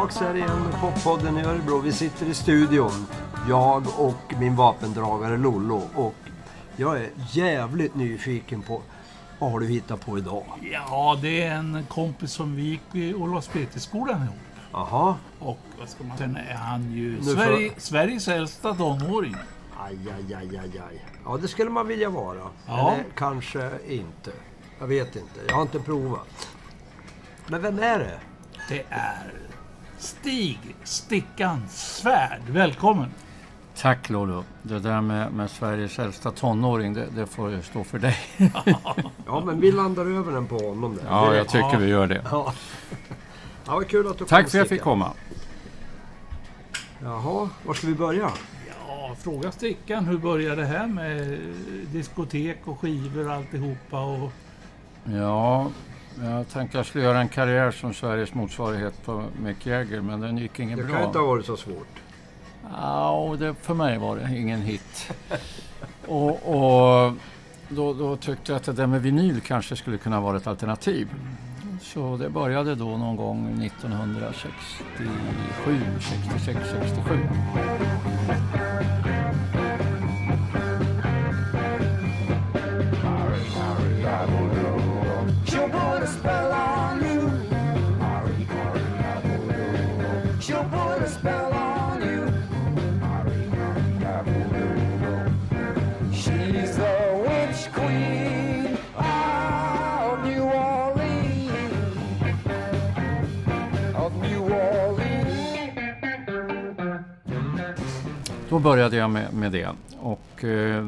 tillbaks här igen med Poppodden i Örebro. Vi sitter i studion, jag och min vapendragare Lollo. Och jag är jävligt nyfiken på vad har du hittat på idag? Ja, det är en kompis som vi gick i Olofsbetesskolan ihop. Jaha, Och vad ska man Sen är han ju Nu Sverige, Sveriges äldsta tonåring. aj, aj, aj, aj, aj. Ja, det skulle man vilja vara. Ja. Eller kanske inte. Jag vet inte, jag har inte provat. Men vem är det? Det är Stig Stickan Svärd. Välkommen! Tack Lolo. Det där med, med Sveriges äldsta tonåring, det, det får ju stå för dig. Ja, men vi landar över den på honom där. Ja, jag tycker vi gör det. Ja. ja, vad kul att du kom, Tack för att jag fick komma. Jaha, var ska vi börja? Ja, fråga Stickan hur började det här med diskotek och skivor och alltihopa? Och, Ja, jag tänkte jag skulle göra en karriär som Sveriges motsvarighet på Mick Jagger, men den gick inget Det bra. kan inte ha varit så svårt. Ja, och det, för mig var det ingen hit. och och då, då tyckte jag att det där med vinyl kanske skulle kunna vara ett alternativ. Så det började då någon gång 1967, 66, 67. Då började jag med, med det och eh,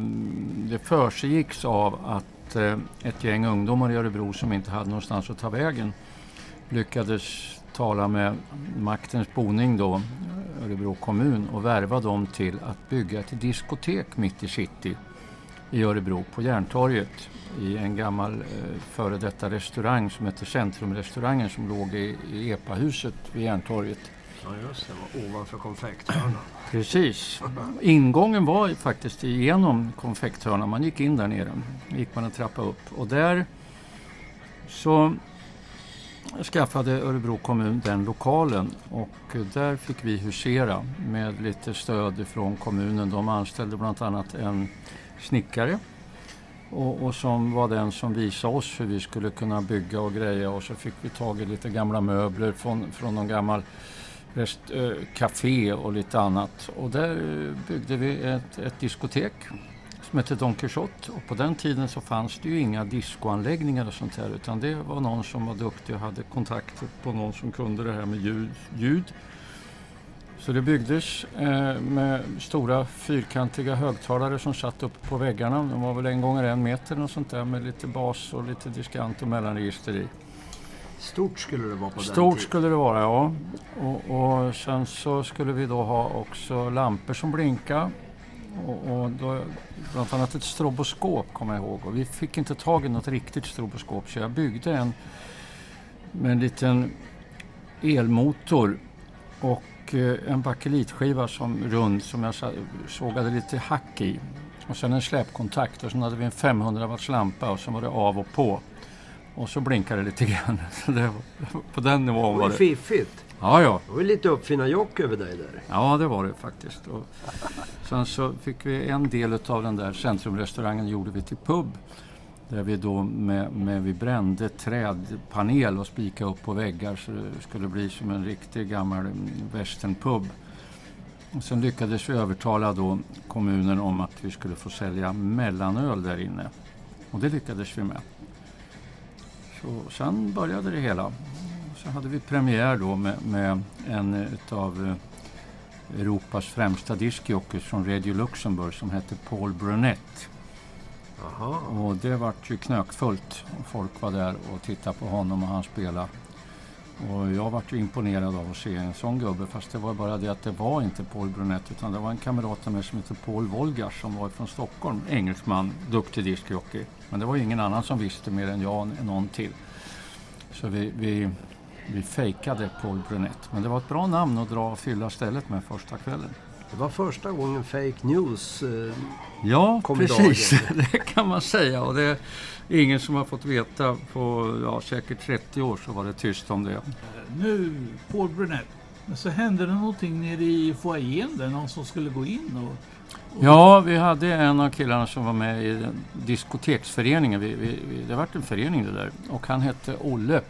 det försiggicks av att eh, ett gäng ungdomar i Örebro som inte hade någonstans att ta vägen lyckades tala med maktens boning då, Örebro kommun och värva dem till att bygga ett diskotek mitt i city i Örebro på Järntorget i en gammal eh, före detta restaurang som heter Centrumrestaurangen som låg i, i EPA-huset vid Järntorget. Ja, just det. Var ovanför konfekthörnan. Precis. Ingången var faktiskt igenom konfekthörnan. Man gick in där nere. gick man en trappa upp. Och där så skaffade Örebro kommun den lokalen. Och där fick vi husera med lite stöd från kommunen. De anställde bland annat en snickare. Och, och som var den som visade oss hur vi skulle kunna bygga och greja. Och så fick vi tag i lite gamla möbler från, från någon gammal rest, eh, café och lite annat. Och där eh, byggde vi ett, ett diskotek som hette Don Quixote. Och på den tiden så fanns det ju inga discoanläggningar och sånt här utan det var någon som var duktig och hade kontakter på någon som kunde det här med ljud. ljud. Så det byggdes eh, med stora fyrkantiga högtalare som satt uppe på väggarna. De var väl en gånger en meter och sånt där med lite bas och lite diskant och mellanregister i. Stort skulle det vara på den Stort skulle det vara, ja. Och, och sen så skulle vi då ha också lampor som blinkade. Och, och då, bland annat ett stroboskop kommer jag ihåg. Och vi fick inte tag i något riktigt stroboskop så jag byggde en med en liten elmotor och eh, en bakelitskiva som rund som jag sågade lite hack i. Och sen en släpkontakt och sen hade vi en 500 watts lampa och så var det av och på. Och så blinkade det lite grann. Så det, på den nivån Det var det. fiffigt. Ja, ja. Det var lite uppfinnarjock över dig där. Ja, det var det faktiskt. Och sen så fick vi en del av den där centrumrestaurangen gjorde vi till pub. Där vi då med, med vi brände trädpanel och spikade upp på väggar så det skulle bli som en riktig gammal mm, westernpub. Och sen lyckades vi övertala då kommunen om att vi skulle få sälja mellanöl där inne. Och det lyckades vi med. Så sen började det hela. Så hade vi premiär då med, med en av Europas främsta diskjockeys från Radio Luxemburg som hette Paul Brunette. Jaha. Och det vart ju knökfullt. Och Folk var där och tittade på honom och han spelade. Och jag vart ju imponerad av att se en sån gubbe. Fast det var bara det att det var inte Paul Brunette utan det var en kamrat med som hette Paul Wolgars som var från Stockholm. Engelsman, duktig diskjockey. Men det var ju ingen annan som visste mer än jag och någon till. Så vi, vi, vi fejkade Paul Brunette. Men det var ett bra namn att dra och fylla stället med första kvällen. Det var första gången fake news. Eh, Ja, kom i precis. dagen. Det kan man säga. Och det är ingen som har fått veta på ja, säkert 30 år så var det tyst om det. Nu, Paul Brunette. Men så hände det någonting nere i foajén där, någon som skulle gå in och... Ja, vi hade en av killarna som var med i diskoteksföreningen. Vi, vi, vi, det vart en förening det där. Och han hette Olle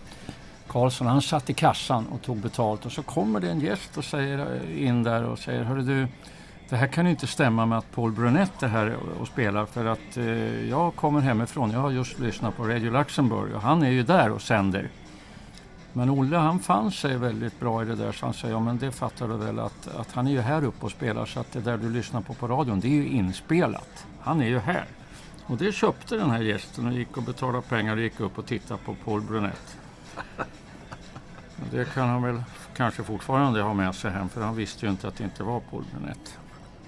Karlsson. Han satt i kassan och tog betalt. Och så kommer det en gäst och säger eh, in där och säger Hörru du, det här kan ju inte stämma med att Paul Brunette är här och, spelar. För att eh, jag kommer hemifrån. Jag har just lyssnat på Radio Luxemburg och han är ju där och sänder. Men Olle han fann sig väldigt bra i det där så han säger ja men det fattar du väl att, att han är ju här uppe och spelar så att det där du lyssnar på på radion det är ju inspelat. Han är ju här. Och det köpte den här gästen och gick och betalade pengar och gick upp och tittade på Paul Brunette. Det kan han väl kanske fortfarande ha med sig hem för han visste ju inte att det inte var Brunette.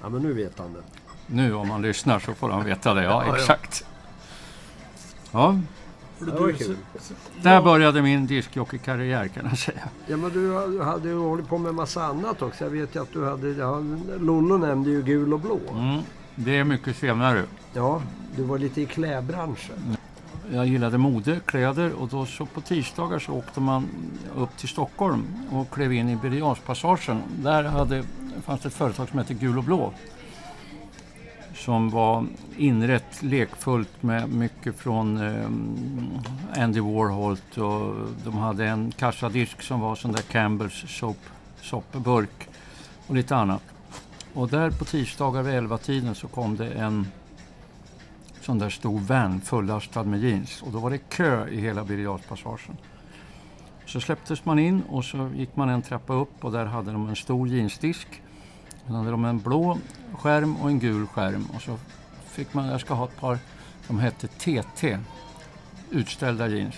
Ja, men nu vet han det. Nu om man lyssnar så får han veta det, ja Ja, ja. exakt. Ja, Det var kul. där började min discjockeykarriär kan jag säga. Ja, men du, du hade ju hållit på med massa annat också. Jag vet ju att du hade... Ja, Lollo nämnde ju gul och blå. Mm, det är mycket senare. Ja, du var lite i klädbranschen. Jag gillade mode, kläder och då så på tisdagar så åkte man upp till Stockholm och klev in i Birger Jarlspassagen. Där hade, fanns det ett företag som hette Gul och Blå. Som var inrett lekfullt med mycket från eh, Andy Warhol och de hade en kassadisk som var sån där Campbells soap, soppburk och lite annat. Och där på tisdagar vid 11-tiden så kom det en sån där stor van fullastad med jeans och då var det kö i hela Birger Jarlspassagen. Så släpptes man in och så gick man en trappa upp och där hade de en stor jeansdisk. Sen hade de en blå skärm och en gul skärm och så fick man, jag ska ha ett par, de hette TT, utställda jeans.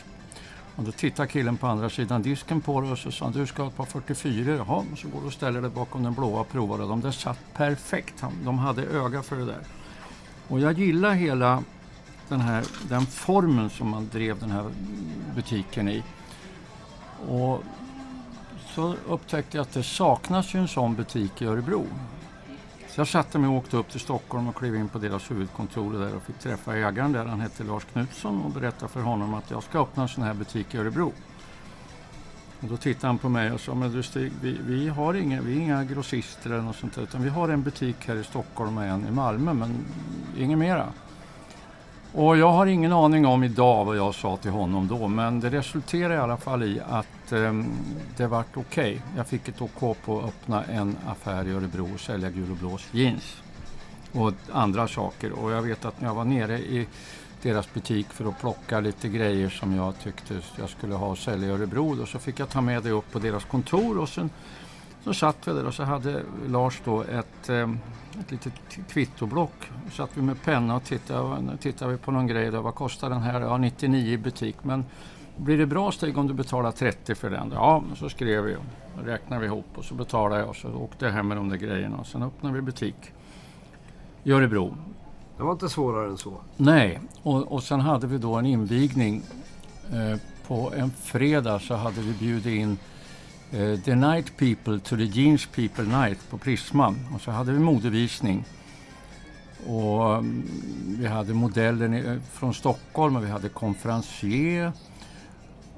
Och då tittade killen på andra sidan disken på det och så sa han, du ska ha ett par 44 Jaha, och så går du och ställer dig bakom den blåa och provar och de där satt perfekt. De hade öga för det där. Och jag gillar hela den här den formen som man drev den här butiken i. Och så upptäckte jag att det saknas ju en sån butik i Örebro. Så jag satte mig och åkte upp till Stockholm och klev in på deras huvudkontor där och fick träffa ägaren där. Han hette Lars Knutsson och berätta för honom att jag ska öppna en sån här butik i Örebro. Och då tittade han på mig och sa, men du Stig, vi, vi, har inga, vi är inga grossister eller något sånt där, utan vi har en butik här i Stockholm och en i Malmö, men inget mera. Och jag har ingen aning om idag vad jag sa till honom då, men det resulterade i alla fall i att eh, det vart okej. Jag fick ett OK på att öppna en affär i Örebro och sälja gul och blås jeans. Och andra saker. Och jag vet att när jag var nere i deras butik för att plocka lite grejer som jag tyckte jag skulle ha och sälja i Örebro. Och så fick jag ta med det upp på deras kontor och sen så satt vi där och så hade Lars då ett, ehm, ett litet kvittoblock. Så satt vi med penna och tittade, tittade vi på någon grej. Då, vad kostar den här? Ja, 99 i butik. Men blir det bra steg om du betalar 30 för den? Ja, så skrev vi och räknade vi ihop och så betalade jag och så åkte jag hem med de där grejerna. Och sen öppnade vi butik i Örebro. Det var inte svårare än så. Nej, och, och sen hade vi då en invigning. Eh, på en fredag så hade vi bjudit in eh, The Night People to the Jeans People Night på Prisma. Och så hade vi modevisning. Och mm, vi hade modellen eh, från Stockholm och vi hade konferencier.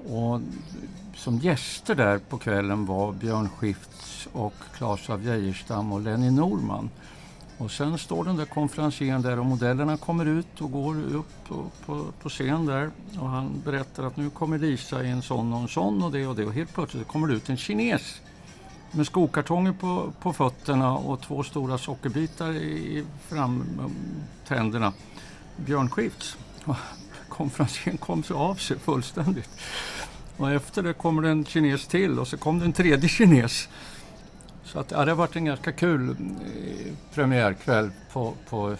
Och som gäster där på kvällen var Björn Skifts och Claes av Geijerstam och Lenny Norman. Och sen står den där konferencieren där och modellerna kommer ut och går upp på, på, på scen där. Och han berättar att nu kommer Lisa i en sån och en sån och det och det. Och helt plötsligt kommer det ut en kines med skokartonger på, på fötterna och två stora sockerbitar i framtänderna. Björn Skifs. Konferencieren kom så av sig fullständigt. Och efter det kommer det en kines till och så kom det en tredje kines. Så att, ja, det har varit en ganska kul eh, premiärkväll på, på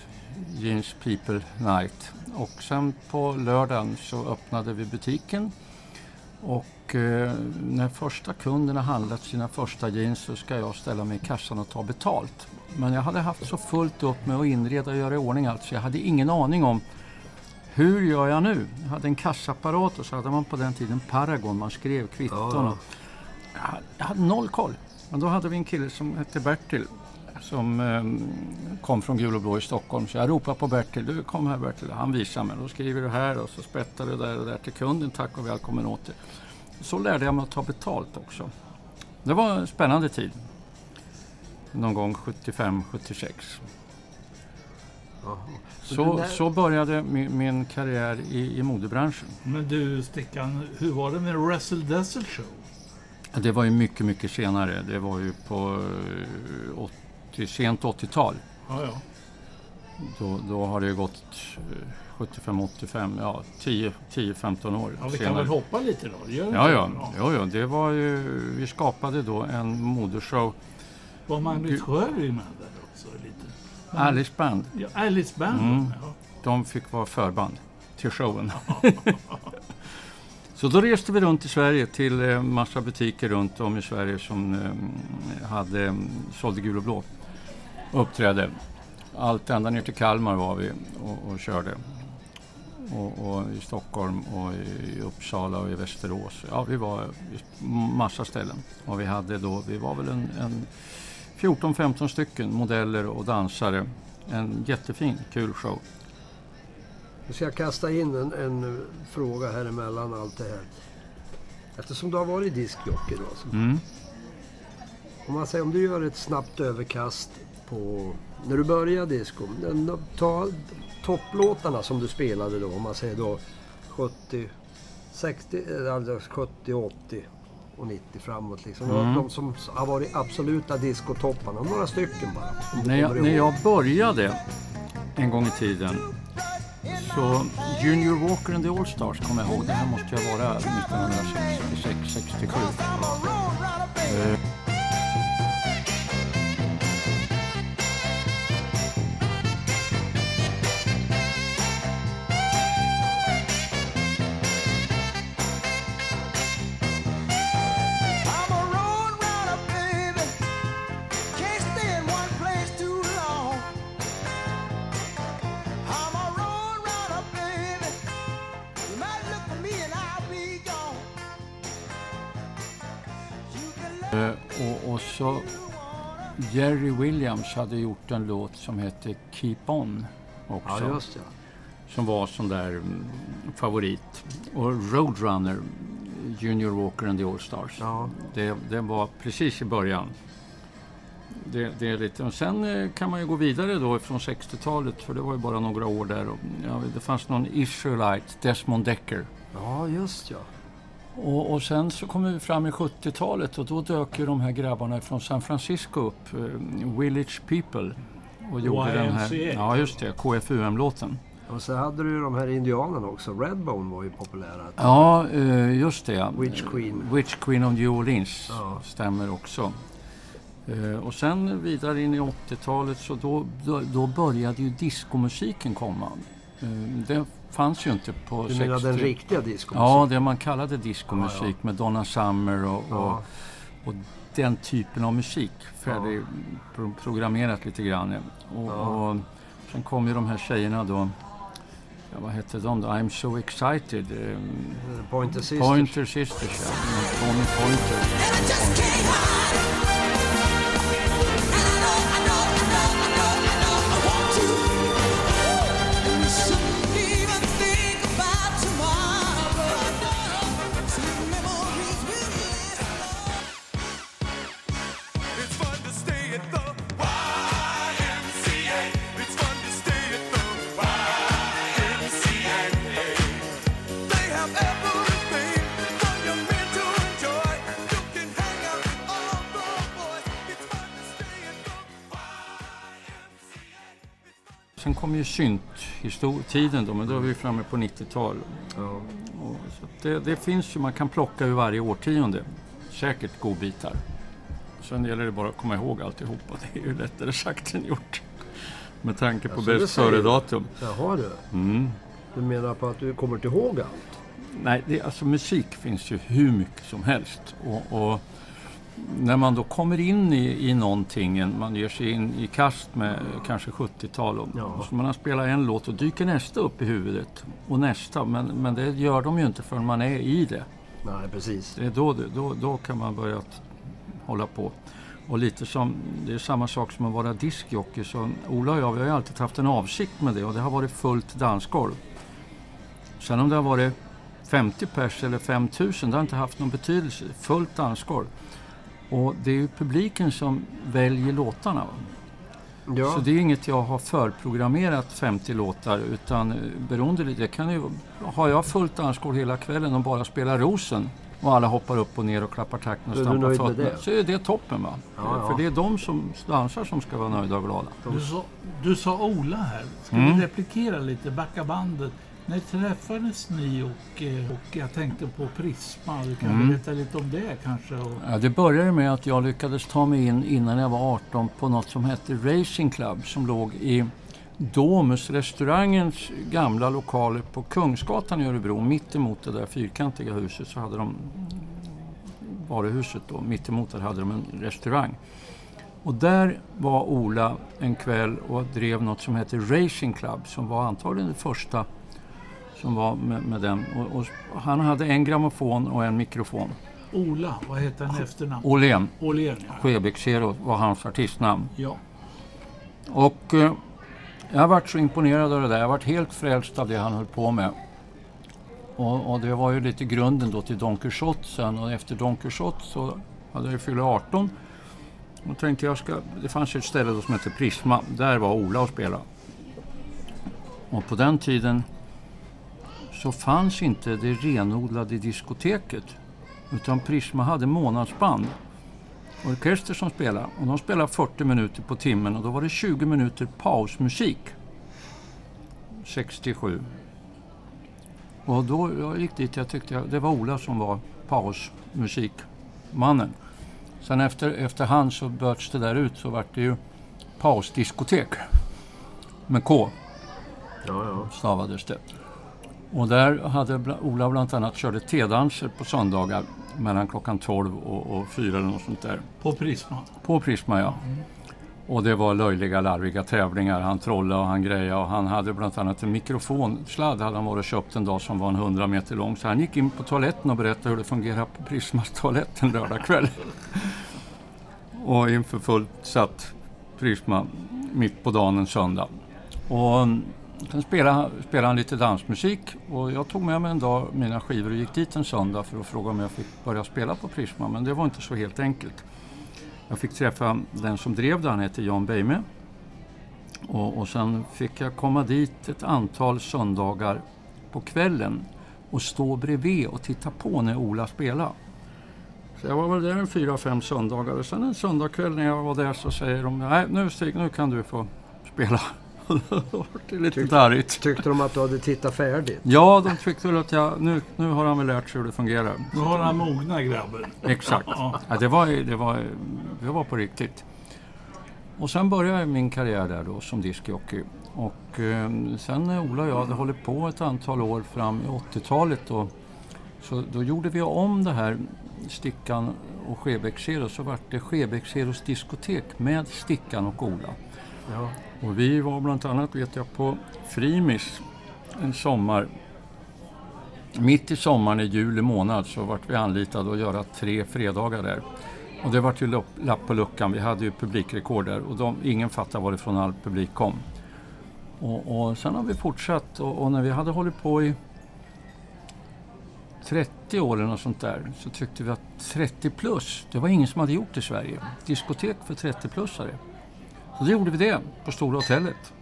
Jeans People Night. Och sen på lördagen så öppnade vi butiken. Och eh, när första kunden har handlat sina första jeans så ska jag ställa mig i kassan och ta betalt. Men jag hade haft så fullt upp med att inreda och göra i ordning allt så jag hade ingen aning om hur gör jag nu? Jag hade en kassaapparat och så hade man på den tiden Paragon, man skrev kvitton. Ja. Och, jag hade- jag hade noll koll. Men då hade vi en kille som hette Bertil som eh, kom från Gul och Blå i Stockholm. Så jag ropade på Bertil, du kom här Bertil. Han visade mig, då skriver du här och så sprättar du där och där till kunden, tack och välkommen åter. Så lärde jag mig att ta betalt också. Det var en spännande tid. Någon gång 75-76. Jaha. Så, den där- så började min, min karriär i, i modebranschen. Men du Stickan, hur var det med Wrestle Dazzle Show? Det var ju mycket, mycket senare. Det var ju på eh, 80, sent 80-tal. Ja, ja. Då, då har det ju gått eh, 75-85, ja 10 10-15 år ja vi kan senare. väl hoppa lite då? Gör Ja, ja, ja, ja, det var ju, vi skapade då en modeshow, Var Magnus Sjöberg med där också? Lite? Alice Band. Ja, Alice Band Mm. ja. De fick vara förband till showen. Så då reste vi runt i Sverige till eh, massa butiker runt om i Sverige som eh, hade, mm, sålde gul och blå. Uppträdde. Allt ända ner till Kalmar var vi och, och körde. Och, och i Stockholm och i Uppsala och i Västerås. Ja, vi var i massa ställen. Och vi hade då, vi var väl en, en 14-15 stycken modeller och dansare. En jättefin, kul show. Nu ska jag kasta in en, en fråga här emellan allt det här. Eftersom du har varit diskjockey då. Mm. om man säger om du gör ett snabbt överkast på när du börjar disco. Ta topplåtarna som du spelade då. Om man säger då 70, 60, eh, alltså 70, 80 och 90 framåt. Liksom. Mm. De som har varit absoluta discotopparna. Några stycken bara. När jag, när jag började en gång i tiden så Junior Walker and the All-Stars kommer jag ihåg. Det här måste ju vara 1966-67. Williams hade gjort en låt som hette Keep On också. Ja, just det. som var sån där mm, favorit. Och Roadrunner, Junior Walker and the All-Stars. Ja. Det, det var precis i början. Det, det är lite, och sen eh, kan man ju gå vidare då från 60-talet, för det var ju bara några år där. Och, ja, det fanns någon Israelite, Desmond Decker. Ja, just ja. Och, och sen så kommer vi fram i 70-talet och då dök ju de här grabbarna från San Francisco upp, eh, Village People. Och gjorde den här, ja just det, KFUM-låten. Och så hade du ju de här indianerna också. Redbone var ju populära. Ja, eh, just det. Witch Queen. Witch Queen of New Orleans Ja. stämmer också. Eh, Och sen vidare in i 80-talet så då, då, då började ju diskomusiken komma. Eh, Det fanns ju inte på Du 60 menar den riktiga diskomusiken? Ja, det man kallade diskomusik Ja, med Donna Summer och, Ja. och, och den typen av musik. Färdig pro- programmerat lite grann. Och, Ja. och sen kom ju de här tjejerna då. Ja, vad hette de då? I'm so excited. eh, Pointer Sisters. Pointer Sisters, ja. Tony Pointer. Ju synt-tiden då, men då är vi framme på 90-tal. Ja. Det, det finns ju, man kan plocka ur varje årtionde. Säkert godbitar. Sen gäller det bara att komma ihåg alltihopa. Det är ju lättare sagt än gjort. Med tanke på bäst före-datum. Jaha du. Mm. Du menar på att du kommer inte ihåg allt? Nej, det, alltså musik finns ju hur mycket som helst. Och, och när man då kommer in i, i någonting, man ger sig in i kast med kanske 70-tal och, Ja. och så man har spelat en låt och dyker nästa upp i huvudet. Och nästa, men, men det gör de ju inte förrän man är i det. Nej, precis. Det är då, då, då kan man börja hålla på. Och lite som, det är samma sak som att vara diskjockey. Så Ola och jag, vi har ju alltid haft en avsikt med det och det har varit fullt dansgolv. Sen om det har varit 50 pers eller 5000, det har inte haft någon betydelse. Fullt dansgolv. Och det är ju publiken som väljer låtarna. Ja. Så det är inget jag har förprogrammerat 50 låtar utan eh, beroende lite, det kan ju, har jag fullt dansgolv hela kvällen och bara spelar Rosen och alla hoppar upp och ner och klappar takten och du stampar fötterna det? så är det toppen va. Ja, ja. För det är de som dansar som ska vara nöjda och glada. Du sa, du sa Ola här. Ska Mm. vi replikera lite, backa bandet? När träffades ni och, eh, och jag tänkte på Prisma? Du kan Mm. berätta lite om det kanske? Ja, det började med att jag lyckades ta mig in innan jag var 18 på något som hette Racing Club som låg i Domus, restaurangens gamla lokaler på Kungsgatan i Örebro. Mitt emot det där fyrkantiga huset så hade de varuhuset då. Mitt emot där hade de en restaurang. Och där var Ola en kväll och drev något som hette Racing Club som var antagligen det första som var med, med den. Och, och han hade en grammofon och en mikrofon. Ola, vad heter han efternamn? Åhlén. Åhlén, ja. Var hans artistnamn. ja. Och eh, jag varit så imponerad av det där. Jag varit helt frälst av det han höll på med. Och, och det var ju lite grunden då till Don Quixote sen. Och efter Don Quixote så hade jag ju fyllt 18. Och tänkte jag ska, det fanns ett ställe då som hette Prisma. Där var Ola och spela. Och på den tiden så fanns inte det renodlade diskoteket. Utan Prisma hade månadsband orkester som spelade. Och de spelade 40 minuter på timmen och då var det 20 minuter pausmusik. 67. Och då jag gick dit, jag tyckte jag, det var Ola som var pausmusikmannen. Sen efter, efterhand så böts det där ut så vart det ju pausdiskotek. Med K Ja, ja. stavades det. Och där hade Ola bland annat körde tedanser på söndagar mellan klockan 12 och, och 4 eller något sånt där. På Prisma. På Prisma ja. Och det var löjliga, larviga tävlingar. Han trollade och han grejade och han hade bland annat en mikrofonsladd hade han varit och köpt en dag som var en 100 meter lång. Så han gick in på toaletten och berättade hur det fungerar på Prismas toalett en lördagkväll. och inför fullt satt Prisma mitt på dagen en söndag. Och mm, sen spelade, spelade han lite dansmusik och jag tog med mig en dag mina skivor och gick dit en söndag för att fråga om jag fick börja spela på Prisma. Men det var inte så helt enkelt. Jag fick träffa den som drev det, han heter Jan Beime. Och, och sen fick jag komma dit ett antal söndagar på kvällen och stå bredvid och titta på när Ola spelade. Så jag var väl där en fyra, fem söndagar och sen en söndagkväll när jag var där så säger de nej nu Stig, nu kan du få spela. Då var det lite Tyck- darrigt. Tyckte de att du hade tittat färdigt? Ja, de tyckte väl att jag, nu, nu har han väl lärt sig hur det fungerar. Nu har han mogna grabben. Exakt. Ja. Det, var, det, var, det var på riktigt. Och sen började min karriär där då som diskjockey. Och eh, sen när Ola och jag hade hållit på ett antal år fram i 80-talet då, så då gjorde vi om det här Stickan och Skebäck Zero så vart det Skebäck Zeros diskotek med Stickan och Ola. Ja. Och vi var bland annat, vet jag, på Frimis en sommar. Mitt i sommaren i juli månad så vart vi anlitade att göra tre fredagar där. Och det vart ju lapp på luckan. Vi hade ju publikrekord där och de, ingen fattade varifrån all publik kom. Och, och sen har vi fortsatt och, och när vi hade hållit på i 30 år eller något sånt där så tyckte vi att 30 plus, det var ingen som hade gjort i Sverige. Diskotek för 30-plussare. Så då gjorde vi det på Stora Hotellet.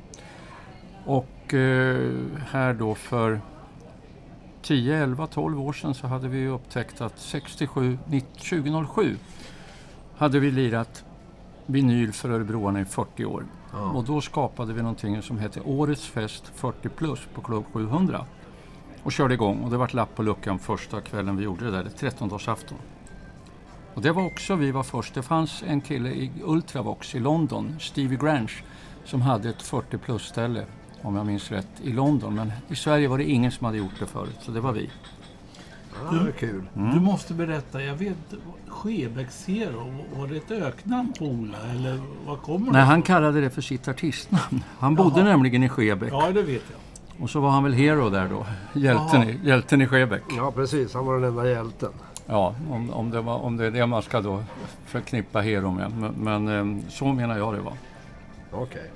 Och eh, här då för 10, 11, 12 år sedan så hade vi upptäckt att 67, 90, 2007 hade vi lirat vinyl för örebroarna i 40 år. Och då skapade vi någonting som hette Årets fest 40 plus på Club 700. Och körde igång och det var lapp på luckan första kvällen vi gjorde det där, det 13-årsafton. Och det var också, vi var först, det fanns en kille i Ultravox i London, Stevie Grange, som hade ett 40 plus ställe, om jag minns rätt, i London. Men i Sverige var det ingen som hade gjort det förut, så det var vi. Det är kul. Du måste berätta, jag vet Skebäck Zero, var det ett öknamn på Ola eller vad kommer Nej, det han kallade det för sitt artistnamn. Han bodde Jaha. nämligen i Skebäck. Ja, det vet jag. Och så var han väl hero där då, hjälten, Jaha. i, hjälten i Skebäck. Ja, precis. Han var den enda hjälten. Ja, om, om, det var, om det är det man ska då förknippa hero med. Men, men eh, så menar jag det var. Okej.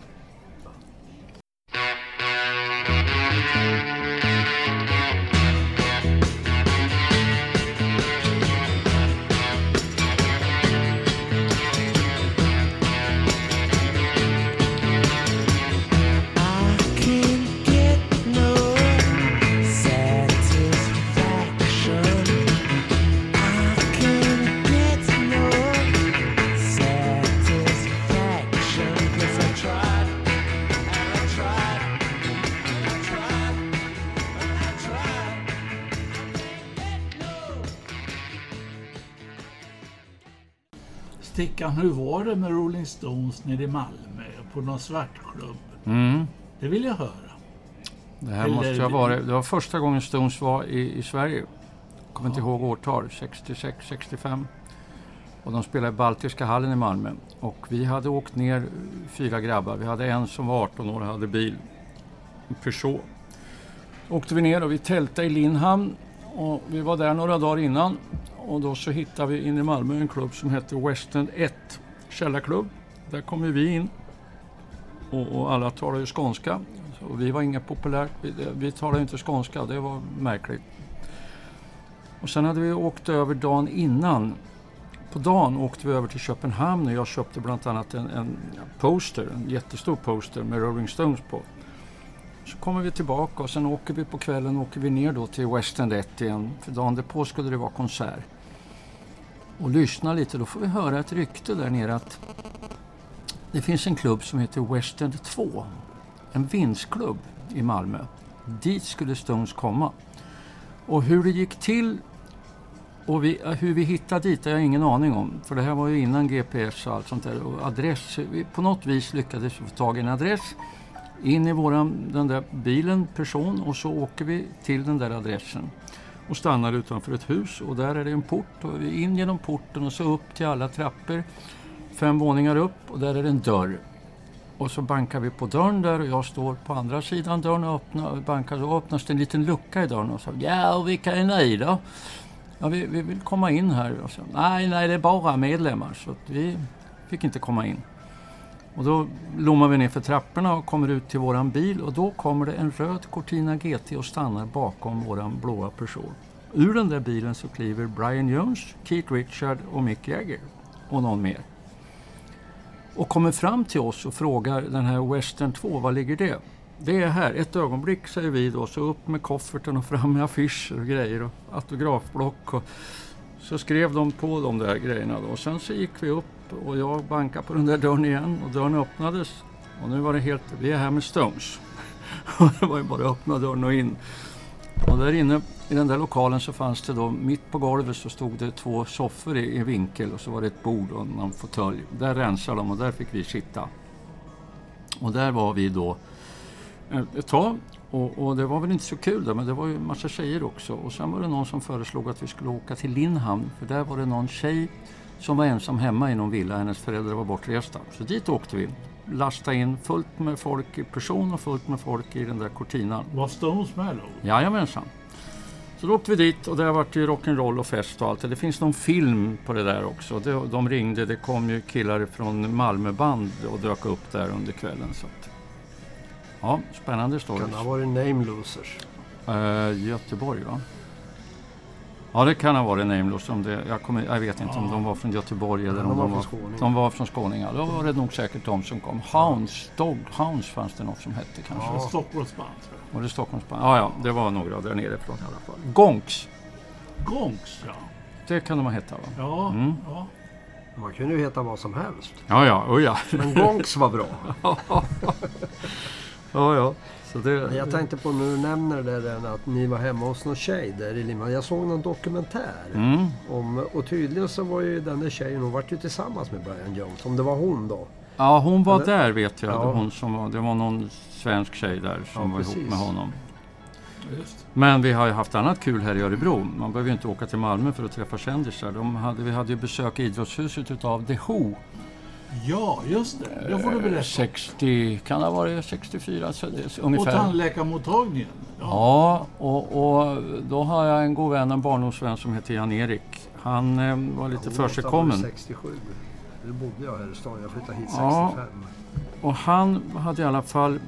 Stickan, hur var det med Rolling Stones nere i Malmö på någon svartklubb? Mm. Det vill jag höra. Det här Eller- måste ha varit... Det var första gången Stones var i, i Sverige. Jag kommer inte Ja. ihåg årtal. 66, 65. Och de spelade i Baltiska hallen i Malmö. Och vi hade åkt ner fyra grabbar. Vi hade en som var 18 år och hade bil. En Peugeot. Åkte vi ner och vi tältade i Lindhamn. Och vi var där några dagar innan. Och då så hittade vi inne i Malmö en klubb som hette Western 1 källarklubb. Där kom ju vi in. Och, och alla talade ju skånska. Så vi var inga populärt. Vi, vi talade inte skånska. Det var märkligt. Och sen hade vi åkt över dagen innan. På dagen åkte vi över till Köpenhamn och jag köpte bland annat en, en poster, en jättestor poster med Rolling Stones på. Så kommer vi tillbaka och sen åker vi på kvällen åker vi ner då till West End 1 igen. För dagen därpå skulle det vara konsert. Och lyssna lite, då får vi höra ett rykte där nere att det finns en klubb som heter West End 2. En vinstklubb i Malmö. Dit skulle Stones komma. Och hur det gick till och vi, hur vi hittade dit har jag ingen aning om. För det här var ju innan GPS och allt sånt där. Och adress, vi, på något vis lyckades vi få tag i en adress. In i våran, den där bilen, person och så åker vi till den där adressen. Och stannar utanför ett hus och där är det en port. Och vi in genom porten och så upp till alla trappor. Fem våningar upp och där är det en dörr. Och så bankar vi på dörren där och jag står på andra sidan dörren och öppnar, och bankar och öppnas det en liten lucka i dörren och så Ja, och vilka är ni då? Ja, vi, vi vill komma in här. Och så, nej, nej, det är bara medlemmar. Så att vi fick inte komma in. Och då lommar vi ner för trapporna och kommer ut till våran bil och då kommer det en röd Cortina GT och stannar bakom våran blåa Peugeot. Ur den där bilen så kliver Brian Jones, Keith Richard och Mick Jagger och någon mer. Och kommer fram till oss och frågar den här Western 2, var ligger det? Det är här, ett ögonblick säger vi då, så upp med kofferten och fram med affischer och grejer och autografblock. Och så skrev de på de där grejerna då. Och sen så gick vi upp och jag bankade på den där dörren igen och dörren öppnades. Och nu var det helt, vi är här med Stones. Och det var ju bara att öppna dörren och in. Och där inne i den där lokalen så fanns det då, mitt på golvet så stod det två soffor i, i vinkel och så var det ett bord och någon fåtölj. Där rensade de och där fick vi sitta. Och där var vi då ett ett tag. Och, och det var väl inte så kul där, men det var ju en massa tjejer också. Och sen var det någon som föreslog att vi skulle åka till Lindhamn, för där var det någon tjej som var ensam hemma i någon villa. Hennes föräldrar var bortresta. Så dit åkte vi. Lasta in fullt med folk i person och fullt med folk i den där Cortinan. Var Stones med då? Jajamensan. Så då åkte vi dit och där var det ju rock'n'roll och fest och allt. Det finns någon film på det där också. De, de ringde, det kom ju killar från Malmöband och dök upp där under kvällen. Så att, ja, spännande stories. Kan det ha varit Name Losers? Eh, Göteborg va? Ja det kan ha varit Nameless. Om det, jag, kommer, jag vet inte om de var från Göteborg eller de om var de från var, Skåne. de var från Skåningar. Då var det nog säkert de som kom. Hounds, Dog Hounds fanns det något som hette kanske. Ja. Stockholmsband tror jag. Var det Stockholmsband? Ja, ja, det var några där nerifrån i alla fall. Gonks, Gonks ja. det kan de ha heta va? Ja, Mm. ja. Man kunde ju heta vad som helst. Ja, ja, oh, ja. Men Gonks var bra. ja, ja. Så det, Jag tänkte på du nämner det där att ni var hemma hos någon tjej där i Lima. Jag såg någon dokumentär. Mm. Om, och tydligen så var ju den där tjejen, hon vart ju tillsammans med Brian Jones. Om det var hon då. Ja, hon var Eller? där vet jag. Ja. Hon som var, det var någon svensk tjej där som Ja, var ihop precis. med honom. Just. Men vi har ju haft annat kul här i Örebro. Man behöver ju inte åka till Malmö för att träffa kändisar. De hade, vi hade ju besök i idrottshuset utav The Who. Ja, just det. Det får du berätta. 60, kan det ha varit 64 så det, är Och ungefär. tandläkarmottagningen. Ja. Ja, och, och då har jag en god vän, en barndomsvän som heter Jan-Erik. Han eh, var lite varit försigkommen. 67. Då bodde jag här i stan. Jag flyttade hit Ja. 65. Och han hade i alla fall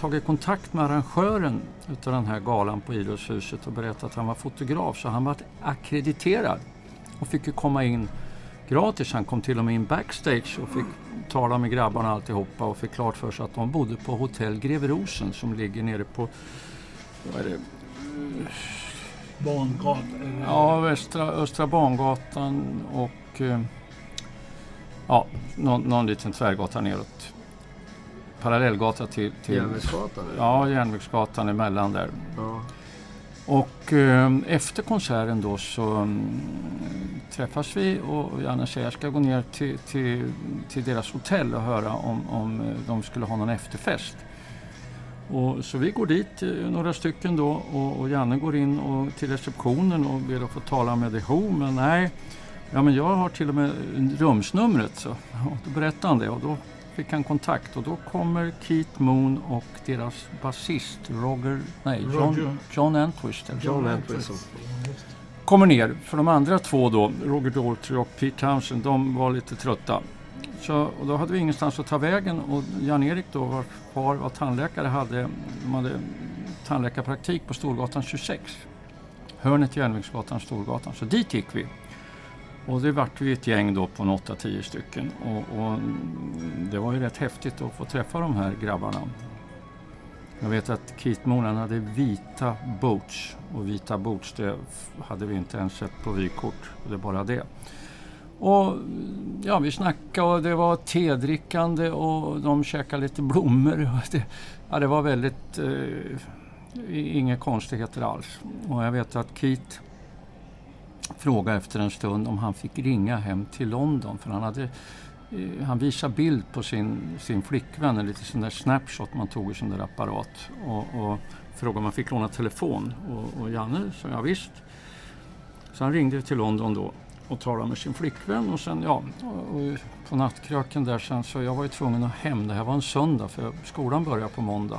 tagit kontakt med arrangören utav den här galan på Idrottshuset och berättat att han var fotograf. Så han var akkrediterad och fick ju komma in gratis. Han kom till och med in backstage och fick tala med grabbarna alltihopa och fick klart för sig att de bodde på hotell Greve Rosen som ligger nere på vad är det? Barngatan. Ja, västra, Östra Bangatan och eh, ja, någon, någon liten tvärgata neråt. Parallellgata till, till Järnvägsgatan? ja, Järnvägsgatan emellan där. ja. Och eh, efter konserten då så mm, träffas vi och Janne säger jag ska gå ner till, till, till deras hotell och höra om, om eh, de skulle ha någon efterfest. Och, så vi går dit, eh, några stycken då, och, och Janne går in och, till receptionen och ber att få tala med The Who, men nej, ja men jag har till och med rumsnumret. Så och då berättar han det och då fick han kontakt och då kommer Keith Moon och deras basist Roger, nej, John. John Entwistle John Entwistle. kommer ner. För de andra två då, Roger Daltrey och Pete Townsend, de var lite trötta. Så, och då hade vi ingenstans att ta vägen och Jan-Erik då, vars far var tandläkare, hade, de hade tandläkarpraktik på Storgatan 26. Hörnet Järnvägsgatan, Storgatan. Så dit gick vi. Och det vart vi ett gäng då på 8-10 stycken. Och, och det var ju rätt häftigt att få träffa de här grabbarna. Jag vet att Keith Moon han hade vita boots och vita boots det hade vi inte ens sett på vykort. Det är bara det. Och ja, vi snackade och det var tedrickande och de käkade lite blommor. Och Det, ja, det var väldigt, eh, inga konstigheter alls. Och jag vet att Keith frågade efter en stund om han fick ringa hem till London för han hade eh, han visade bild på sin, sin flickvän, en liten sån där snapshot man tog i sån där apparat. Och, och frågade om han fick låna telefon. Och, och Janne sa ja visst. Så han ringde till London då och talade med sin flickvän. Och sen ja, och, och på nattkröken där sen så jag var ju tvungen att hem. Det här var en söndag för skolan började på måndag.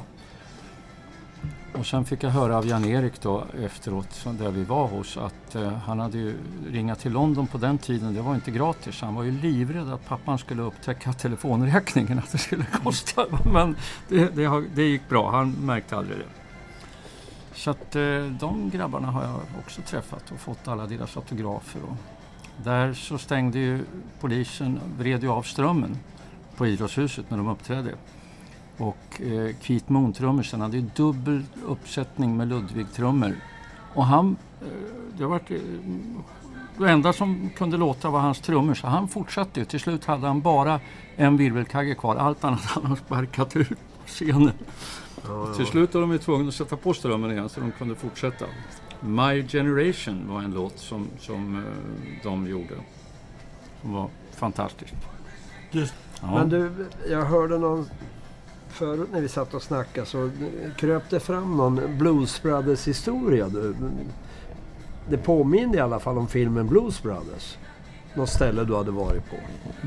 Och sen fick jag höra av Jan-Erik då efteråt, där vi var hos, att eh, han hade ju ringat till London på den tiden. Det var inte gratis. Han var ju livrädd att pappan skulle upptäcka telefonräkningen, att det skulle kosta. Men det, det, det gick bra. Han märkte aldrig det. Så att eh, de grabbarna har jag också träffat och fått alla deras autografer. Och där så stängde ju polisen, vred ju av strömmen på Idrottshuset när de uppträdde. Och eh, Keith Moon, trummisen, hade ju dubbel uppsättning med Ludwig-trummor. Och han, eh, det var eh, det enda som kunde låta var hans trummor, så han fortsatte ju. Till slut hade han bara en virvelkagge kvar, allt annat hade han sparkat ut på scenen. Till slut var de tvungna att sätta på strömmen igen så de kunde fortsätta. My Generation var en låt som, som eh, de gjorde. Som var fantastisk. Just, Ja. Men du, jag hörde någon förut när vi satt och snackade så kröp det fram någon Blues Brothers historia. Du. Det påminner i alla fall om filmen Blues Brothers. Något ställe du hade varit på.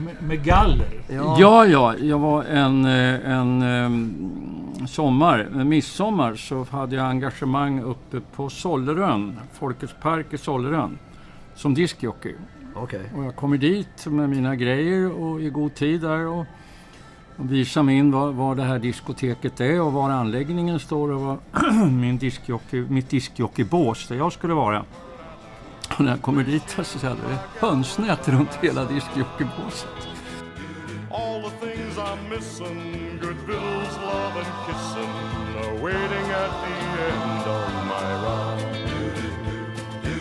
med, med galler. Ja, ja, jag var en, eh, en, em, sommar, en midsommar, så hade jag engagemang uppe på Sollerön, Folkets park i Sollerön, som diskjockey. Okej. Och jag kommer dit med mina grejer och i god tid där och, och visar mig in var, var det här diskoteket är och var anläggningen står och var min diskjockey, mitt diskjockeybås där jag skulle vara. Och när jag kommer dit så ser jag det hönsnät runt hela diskjockeybåset. All the things I'm missing, good bills, love and kissing, are waiting at the end of my ride.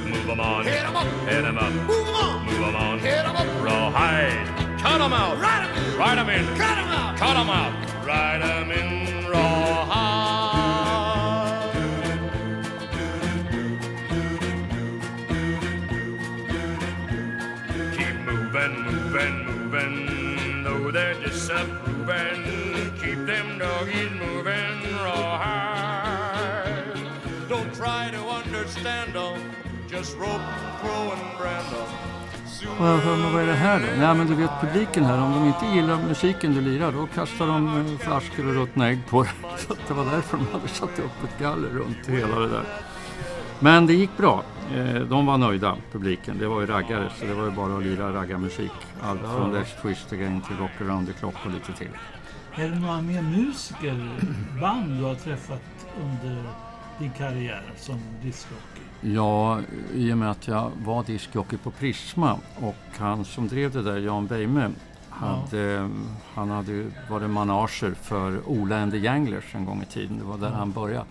Move 'em on, hit 'em up, hit 'em up, move 'em on, move 'em on, hit 'em up, rawhide, cut 'em out, ride 'em in, ride 'em in, cut 'em out, cut 'em out, ride 'em in rawhide. Keep moving, moving, moving, though they're disapproving. Keep them doggies moving rawhide. Don't try to understand them, just rope, throw and brand them. Vad, vad, vad är det här då? Nej men du vet publiken här, om de inte gillar musiken du lirar då kastar de eh, flaskor och ruttna ägg på dig. Så det var därför de hade satt upp ett galler runt hela det där. Men det gick bra. Eh, De var nöjda, publiken. Det var ju raggare så det var ju bara att lira raggarmusik. Allt från Let's Twist Again till Rock Around the Clock och lite till. Är det några mer musiker, band du har träffat under din karriär som discjockey? Ja, i och med att jag var diskjockey på Prisma och han som drev det där, Jan Beime, hade, han hade varit manager för Ola and the Janglers en gång i tiden. Det var där han började.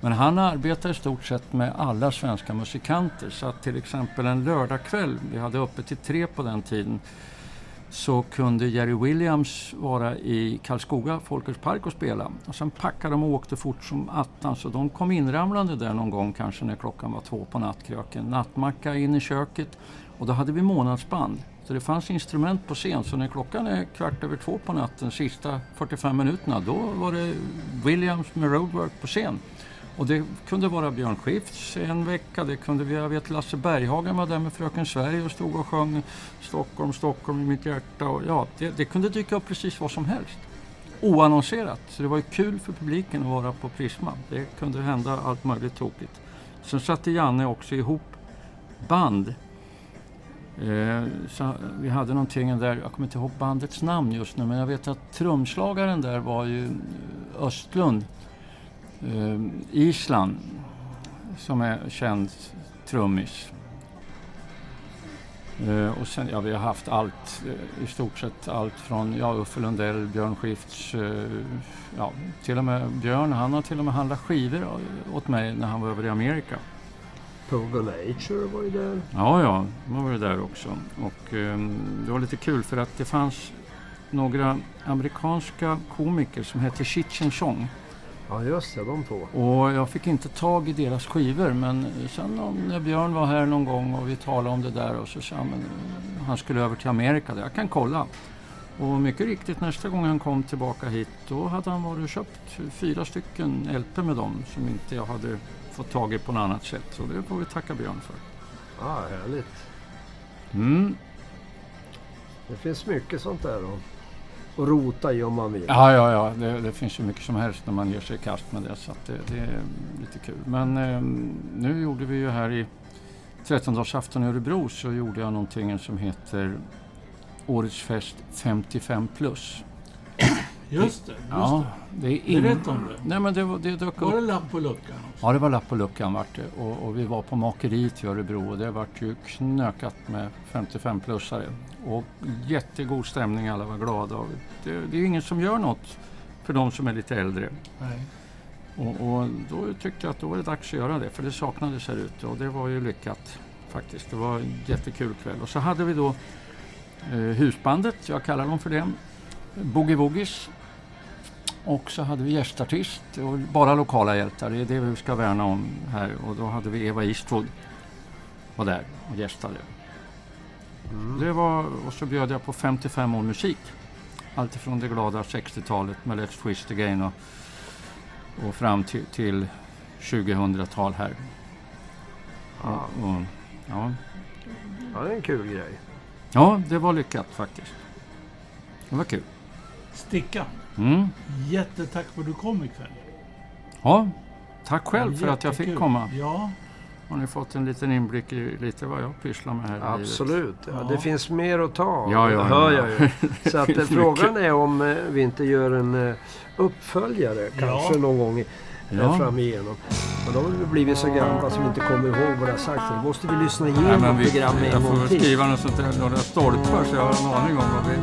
Men han arbetar i stort sett med alla svenska musikanter. Så att till exempel en lördagkväll, vi hade öppet till tre på den tiden, så kunde Jerry Williams vara i Karlskoga Folkets Park och spela. Och sen packade de och åkte fort som attan så de kom inramlande där någon gång kanske när klockan var två på nattkröken. Nattmacka in i köket och då hade vi månadsband. Så det fanns instrument på scen så när klockan är kvart över två på natten, sista 45 minuterna, då var det Williams med roadwork på scen. Och det kunde vara Björn Skifs en vecka, det kunde vi, jag vet Lasse Berghagen var där med Fröken Sverige och stod och sjöng Stockholm, Stockholm i mitt hjärta. Och ja, det, det kunde dyka upp precis vad som helst. Oannonserat. Så det var ju kul för publiken att vara på Prisma. Det kunde hända allt möjligt tokigt. Sen satte Janne också ihop band. Eh, så vi hade någonting där, jag kommer inte ihåg bandets namn just nu, men jag vet att trumslagaren där var ju Östlund eh, Island som är känd trummis. Eh, och sen, ja, vi har haft allt, eh, i stort sett allt från ja, Uffe Lundell, Björn Skifts, eh, ja, till och med Björn, han har till och med handlat skivor åt mig när han var över i Amerika. Pogo Nature var ju där. Ja, ja, de var det där också. Och eh, det var lite kul för att det fanns några amerikanska komiker som hette Cheech Chong. Ja just det, de två. Och jag fick inte tag i deras skivor men sen om, när Björn var här någon gång och vi talade om det där och så sa han men han skulle över till Amerika. Jag kan kolla. Och mycket riktigt nästa gång han kom tillbaka hit då hade han varit och köpt fyra stycken LP med dem som inte jag hade fått tag i på något annat sätt. Så det får vi tacka Björn för. Ja, härligt. Mm. Det finns mycket sånt där att och rota i om man vill. Ja, ja, ja. Det, det finns ju mycket som helst när man ger sig i kast med det. Så att det, det är lite kul. Men eh, nu gjorde vi ju här i 13-dagsafton i Örebro så gjorde jag någonting som heter Årets fest 55 plus. Just det. Just Ja, det är in... Berätta om det. Nej, men det, var- det dök det. Var det upp. lapp på luckan? Ja, det var lapp på luckan vart det. Och, och vi var på makeriet i Örebro och det vart ju knökat med 55-plussare. Och jättegod stämning, alla var glada. Och det, det är ingen som gör något för de som är lite äldre. Nej. Och, och då tyckte jag att då var det dags att göra det, för det saknades här ute och det var ju lyckat faktiskt. Det var en jättekul kväll. Och så hade vi då eh, husbandet, jag kallar dem för det, Boogie Woogies. Och så hade vi gästartist, och bara lokala hjältar, det är det vi ska värna om här. Och då hade vi Eva Eastwood var där och gästade. Det var, och så bjöd jag på 55 år musik. Alltifrån det glada 60-talet med Let's Twist Again och och fram till, till 2000-tal här. Ja, Och, och, ja. ja, det är en kul grej. ja, det var lyckat faktiskt. Det var kul. Stickan. Mm. Jättetack för att du kom ikväll. Ja, tack själv Ja, för att jag fick komma. Ja, Har ni fått en liten inblick i lite vad jag pysslar med här? Absolut. Ja, Ja. Det finns mer att ta. Ja, ja, det hör ja. jag ju. Så att, eh, frågan är om eh, vi inte gör en eh, uppföljare kanske Ja. någon gång i, Ja. fram igenom. Och då har vi blivit så gamla vi inte kommer ihåg vad det har sagts. Då måste vi lyssna igenom men programmet en jag får gång till. skriva något sånt där, några stolpar så jag har en aning om vad vi